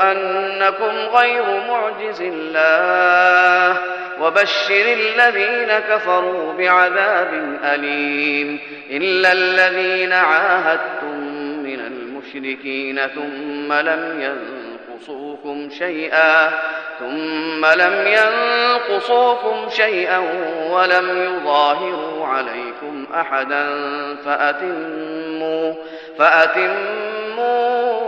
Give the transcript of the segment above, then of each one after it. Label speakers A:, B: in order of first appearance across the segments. A: أنكم غير معجز الله وبشر الذين كفروا بعذاب أليم إلا الذين عاهدتم من المشركين ثم لم ينقصوكم شيئا ثم لم ينقصوكم شيئا ولم يظاهروا عليكم أحدا فأتموا فأتموا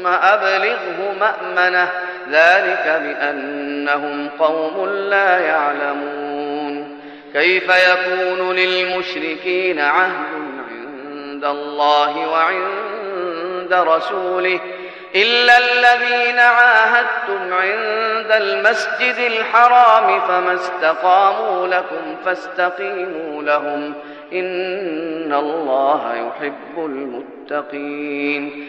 A: ثم أبلغه مأمنه ذلك بأنهم قوم لا يعلمون كيف يكون للمشركين عهد عند الله وعند رسوله إلا الذين عاهدتم عند المسجد الحرام فما استقاموا لكم فاستقيموا لهم إن الله يحب المتقين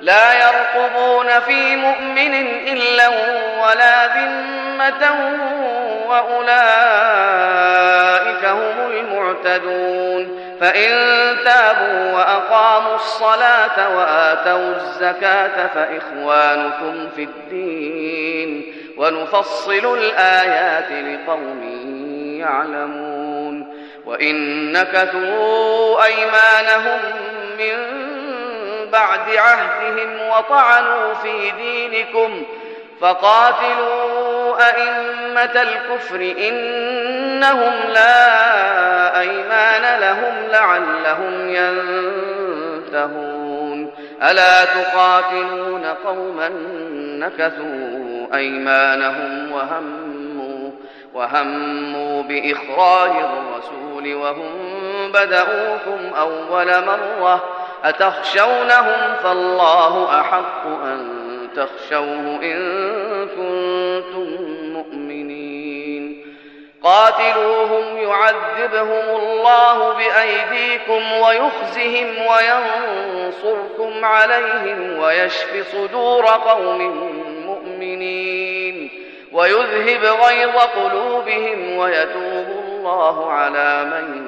A: لا يرقبون في مؤمن إلا ولا ذمة وأولئك هم المعتدون فإن تابوا وأقاموا الصلاة وآتوا الزكاة فإخوانكم في الدين ونفصل الآيات لقوم يعلمون وإن نكثوا أيمانهم من بعد عهدهم وطعنوا في دينكم فقاتلوا أئمة الكفر إنهم لا أيمان لهم لعلهم ينتهون ألا تقاتلون قوما نكثوا أيمانهم وهموا وهموا بإخراج الرسول وهم بدؤوكم أول مرة أتخشونهم فالله أحق أن تخشوه إن كنتم مؤمنين قاتلوهم يعذبهم الله بأيديكم ويخزهم وينصركم عليهم ويشف صدور قوم مؤمنين ويذهب غيظ قلوبهم ويتوب الله على من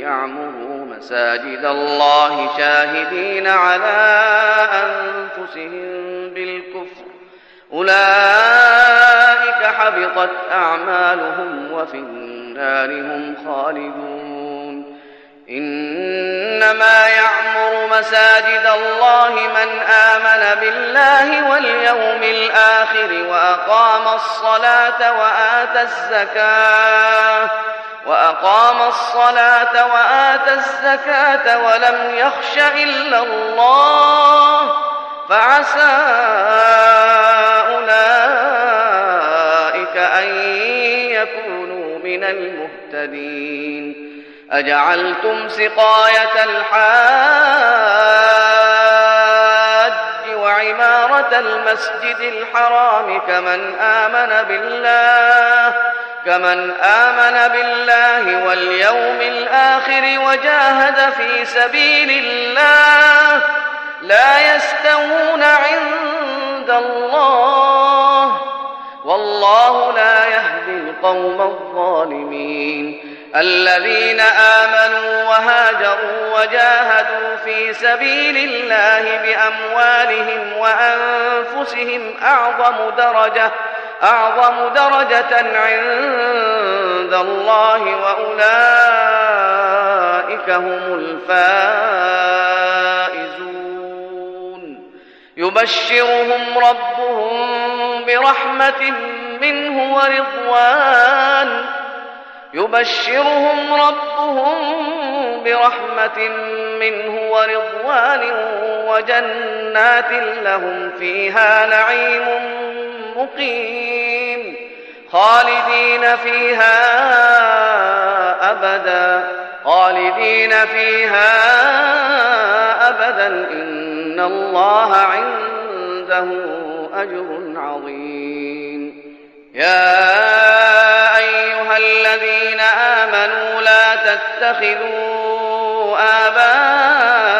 A: ليعمروا مساجد الله شاهدين على أنفسهم بالكفر أولئك حبطت أعمالهم وفي النار هم خالدون إنما يعمر مساجد الله من آمن بالله واليوم الآخر وأقام الصلاة وآتى الزكاة وأقام الصلاة وآتى الزكاة ولم يخش إلا الله فعسى أولئك أن يكونوا من المهتدين أجعلتم سقاية الحاج وعمارة المسجد الحرام كمن آمن بالله كمن آمن بالله واليوم الآخر وجاهد في سبيل الله لا يستوون عند الله والله لا يهدي القوم الظالمين الذين آمنوا وهاجروا وجاهدوا في سبيل الله بأموالهم وأنفسهم أعظم درجة ۖ أعظم درجة عند الله وأولئك هم الفائزون يبشرهم ربهم برحمة منه ورضوان يبشرهم ربهم برحمة منه ورضوان وجنات لهم فيها نعيم مقيم خالدين فيها أبدا خالدين فيها أبدا إن الله عنده أجر عظيم يا أيها الذين آمنوا لا تتخذوا آباءً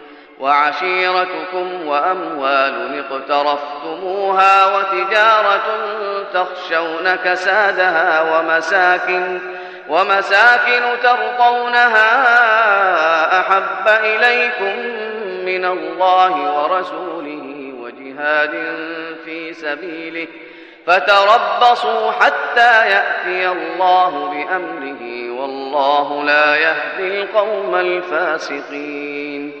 A: وعشيرتكم واموال اقترفتموها وتجاره تخشون كسادها ومساكن ومساكن ترضونها احب اليكم من الله ورسوله وجهاد في سبيله فتربصوا حتى ياتي الله بامره والله لا يهدي القوم الفاسقين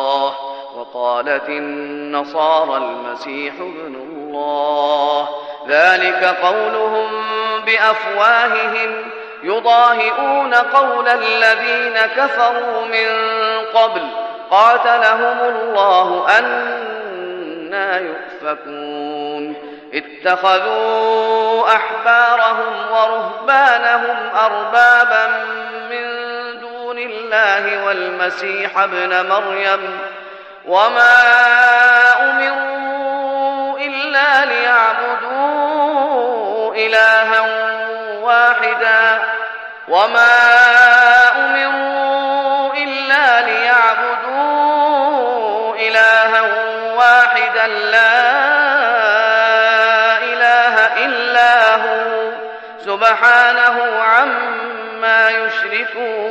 A: قالت النصارى المسيح ابن الله ذلك قولهم بافواههم يضاهئون قول الذين كفروا من قبل قاتلهم الله انا يؤفكون اتخذوا احبارهم ورهبانهم اربابا من دون الله والمسيح ابن مريم وما أمروا إلا ليعبدوا إلها واحدا وما أمروا إلا ليعبدوا إلها واحدا لا إله إلا هو سبحانه عما يشركون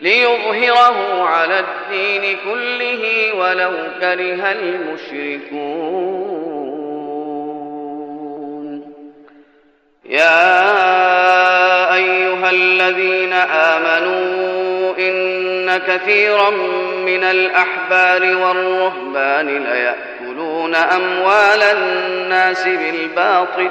A: ليظهره على الدين كله ولو كره المشركون يا ايها الذين امنوا ان كثيرا من الاحبار والرهبان لياكلون اموال الناس بالباطل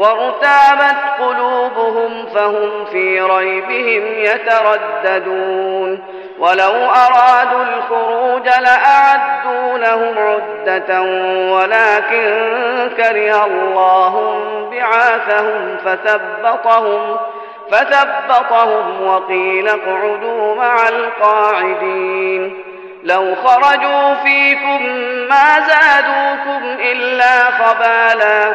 A: وارتابت قلوبهم فهم في ريبهم يترددون ولو أرادوا الخروج لأعدوا له عدة ولكن كره الله بعاثهم فثبطهم فثبطهم وقيل اقعدوا مع القاعدين لو خرجوا فيكم ما زادوكم إلا خبالا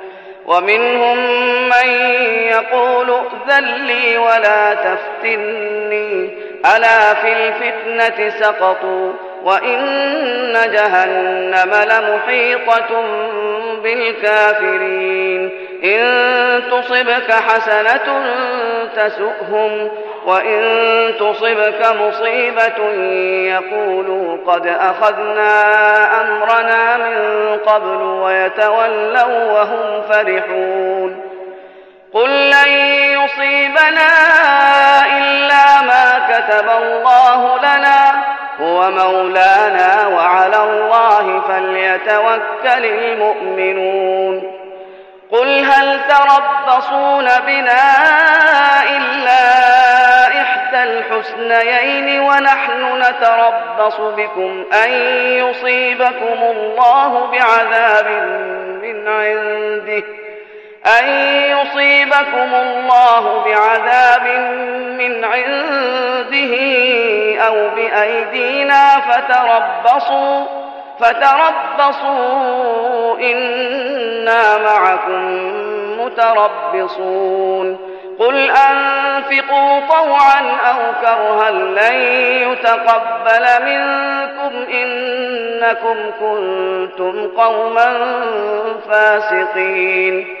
A: ومنهم من يقول ائذن لي ولا تفتني ألا في الفتنة سقطوا وإن جهنم لمحيطة بالكافرين إن تصبك حسنة تسؤهم وإن تصبك مصيبة يقولوا قد أخذنا أمرنا من قبل ويتولوا وهم فرحون قل لن يصيبنا إلا ما كتب الله لنا هو مولانا وعلى الله فليتوكل المؤمنون قل هل تربصون بنا إلا إحدى الحسنيين ونحن نتربص بكم أن يصيبكم الله بعذاب من عنده أن يصيبكم الله بعذاب من عنده أو بأيدينا فتربصوا فتربصوا إنا معكم متربصون قل أنفقوا طوعا أو كرها لن يتقبل منكم إنكم كنتم قوما فاسقين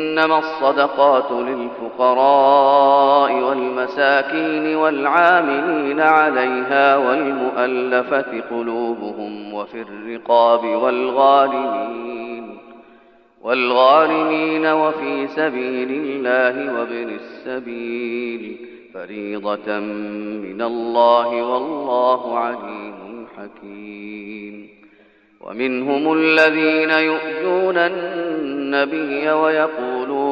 A: إنما الصدقات للفقراء والمساكين والعاملين عليها والمؤلفة قلوبهم وفي الرقاب والغالمين والغالمين وفي سبيل الله وابن السبيل فريضة من الله والله عليم حكيم ومنهم الذين يؤذون النبي ويقولون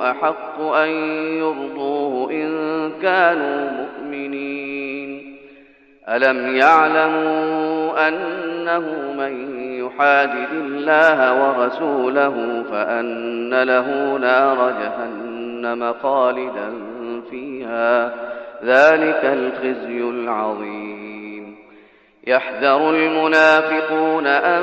A: أحق أن يرضوه إن كانوا مؤمنين ألم يعلموا أنه من يحادد الله ورسوله فأن له نار جهنم خالدا فيها ذلك الخزي العظيم يحذر المنافقون أن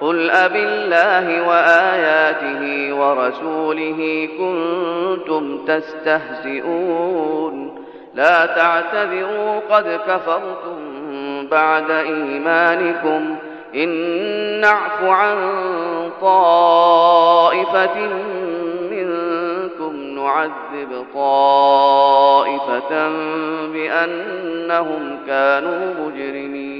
A: قل أب الله وآياته ورسوله كنتم تستهزئون لا تعتذروا قد كفرتم بعد إيمانكم إن نعف عن طائفة منكم نعذب طائفة بأنهم كانوا مجرمين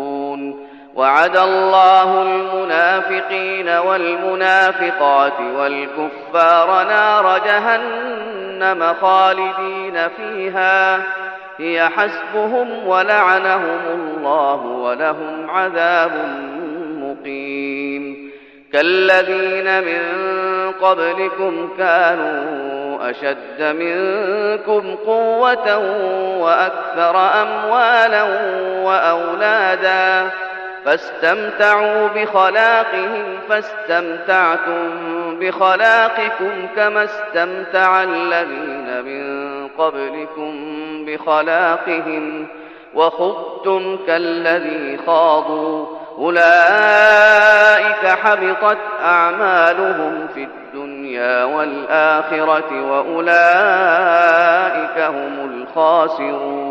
A: وعد الله المنافقين والمنافقات والكفار نار جهنم خالدين فيها هي حسبهم ولعنهم الله ولهم عذاب مقيم كالذين من قبلكم كانوا أشد منكم قوة وأكثر أموالا وأولادا فاستمتعوا بخلاقهم فاستمتعتم بخلاقكم كما استمتع الذين من قبلكم بخلاقهم وخذتم كالذي خاضوا أولئك حبطت أعمالهم في الدنيا والآخرة وأولئك هم الخاسرون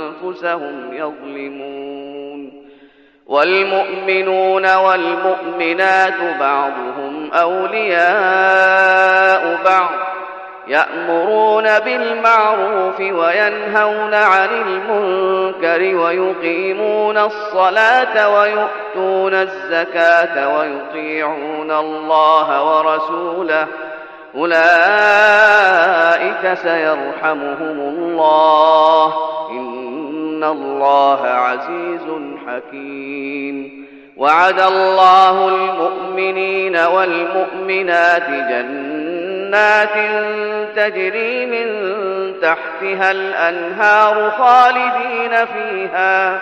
A: أنفسهم يظلمون والمؤمنون والمؤمنات بعضهم أولياء بعض يأمرون بالمعروف وينهون عن المنكر ويقيمون الصلاة ويؤتون الزكاة ويطيعون الله ورسوله ۖ أولئك سيرحمهم الله إن الله عزيز حكيم وعد الله المؤمنين والمؤمنات جنات تجري من تحتها الأنهار خالدين فيها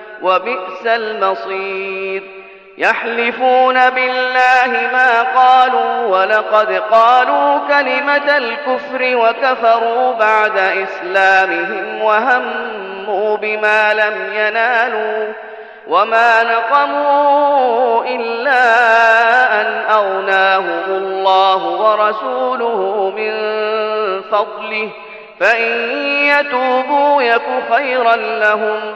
A: وبئس المصير يحلفون بالله ما قالوا ولقد قالوا كلمة الكفر وكفروا بعد إسلامهم وهموا بما لم ينالوا وما نقموا إلا أن أغناهم الله ورسوله من فضله فإن يتوبوا يك خيرا لهم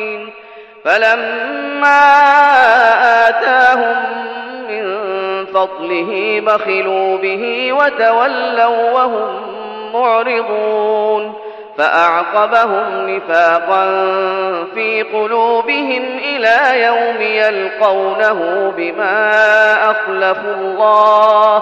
A: فلما آتاهم من فضله بخلوا به وتولوا وهم معرضون فأعقبهم نفاقا في قلوبهم إلى يوم يلقونه بما أخلفوا الله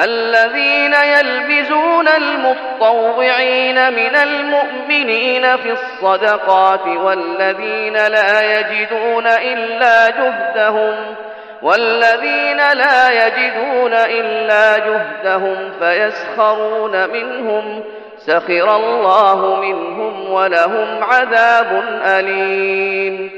A: الذين يلبزون المطوعين من المؤمنين في الصدقات والذين لا يجدون إلا جهدهم والذين لا يجدون إلا جهدهم فيسخرون منهم سخر الله منهم ولهم عذاب أليم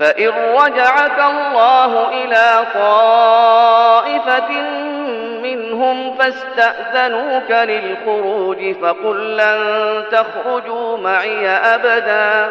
A: فإن رجعك الله إلى طائفة منهم فاستأذنوك للخروج فقل لن تخرجوا معي أبداً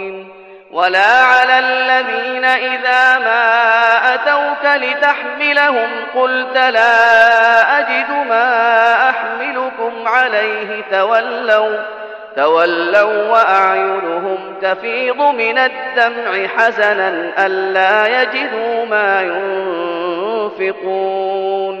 A: ولا على الذين إذا ما أتوك لتحملهم قلت لا أجد ما أحملكم عليه تولوا تولوا وأعينهم تفيض من الدمع حزنا ألا يجدوا ما ينفقون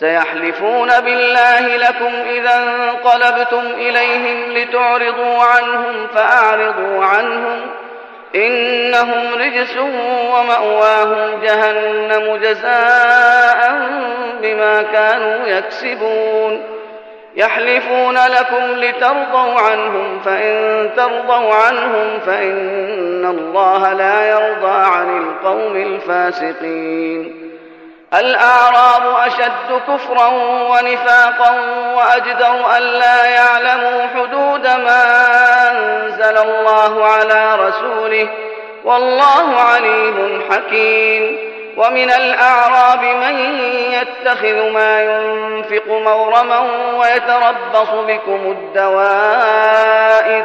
A: سيحلفون بالله لكم إذا انقلبتم إليهم لتعرضوا عنهم فأعرضوا عنهم إنهم رجس ومأواهم جهنم جزاء بما كانوا يكسبون يحلفون لكم لترضوا عنهم فإن ترضوا عنهم فإن الله لا يرضى عن القوم الفاسقين الأعراب أشد كفرا ونفاقا وأجدر ألا يعلموا حدود ما أنزل الله على رسوله والله عليم حكيم ومن الأعراب من يتخذ ما ينفق مورما ويتربص بكم الدوائر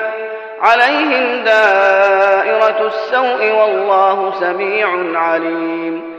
A: عليهم دائرة السوء والله سميع عليم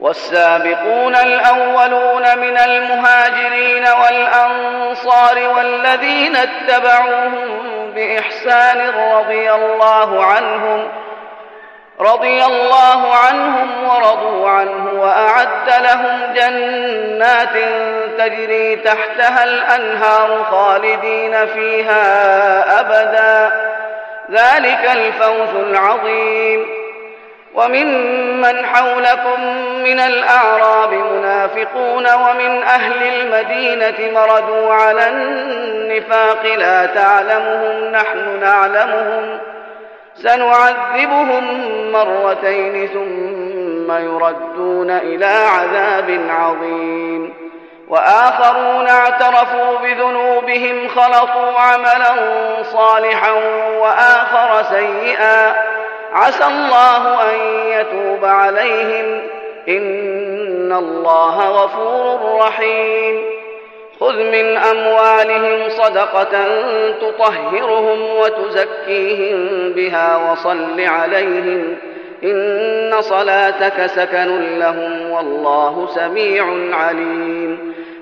A: والسابقون الأولون من المهاجرين والأنصار والذين اتبعوهم بإحسان رضي الله عنهم رضي الله عنهم ورضوا عنه وأعد لهم جنات تجري تحتها الأنهار خالدين فيها أبدا ذلك الفوز العظيم وممن حولكم من الأعراب منافقون ومن أهل المدينة مردوا على النفاق لا تعلمهم نحن نعلمهم سنعذبهم مرتين ثم يردون إلى عذاب عظيم وآخرون اعترفوا بذنوبهم خلطوا عملا صالحا وآخر سيئا عسى الله أن يتوب عليهم إن الله غفور رحيم خذ من أموالهم صدقة تطهرهم وتزكيهم بها وصل عليهم إن صلاتك سكن لهم والله سميع عليم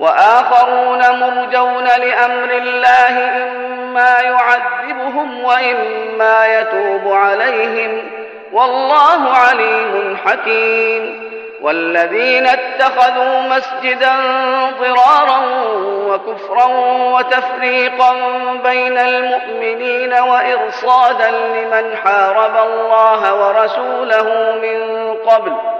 A: وآخرون مرجون لأمر الله إما يعذبهم وإما يتوب عليهم والله عليم حكيم والذين اتخذوا مسجدا ضرارا وكفرا وتفريقا بين المؤمنين وإرصادا لمن حارب الله ورسوله من قبل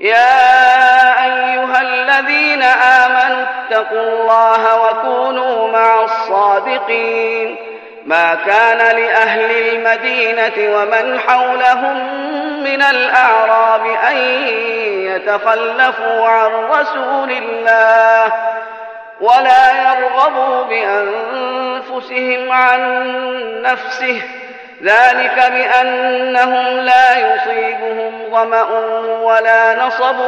A: يا أيها الذين آمنوا اتقوا الله وكونوا مع الصادقين ما كان لأهل المدينة ومن حولهم من الأعراب أن يتخلفوا عن رسول الله ولا يرغبوا بأنفسهم عن نفسه ذلك بأنهم لا يصيبهم ظمأ ولا نصب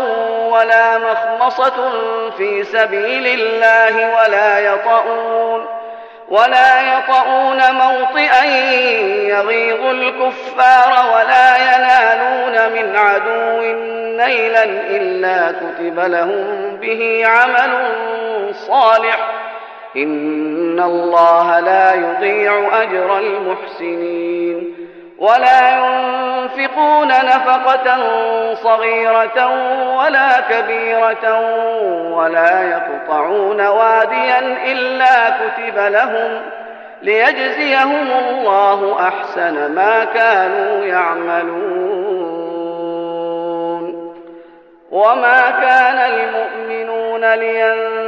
A: ولا مخمصة في سبيل الله ولا يطؤون ولا يطؤون موطئا يغيظ الكفار ولا ينالون من عدو نيلا إلا كتب لهم به عمل صالح إن الله لا يضيع أجر المحسنين ولا ينفقون نفقة صغيرة ولا كبيرة ولا يقطعون واديا إلا كتب لهم ليجزيهم الله أحسن ما كانوا يعملون وما كان المؤمنون لينفقون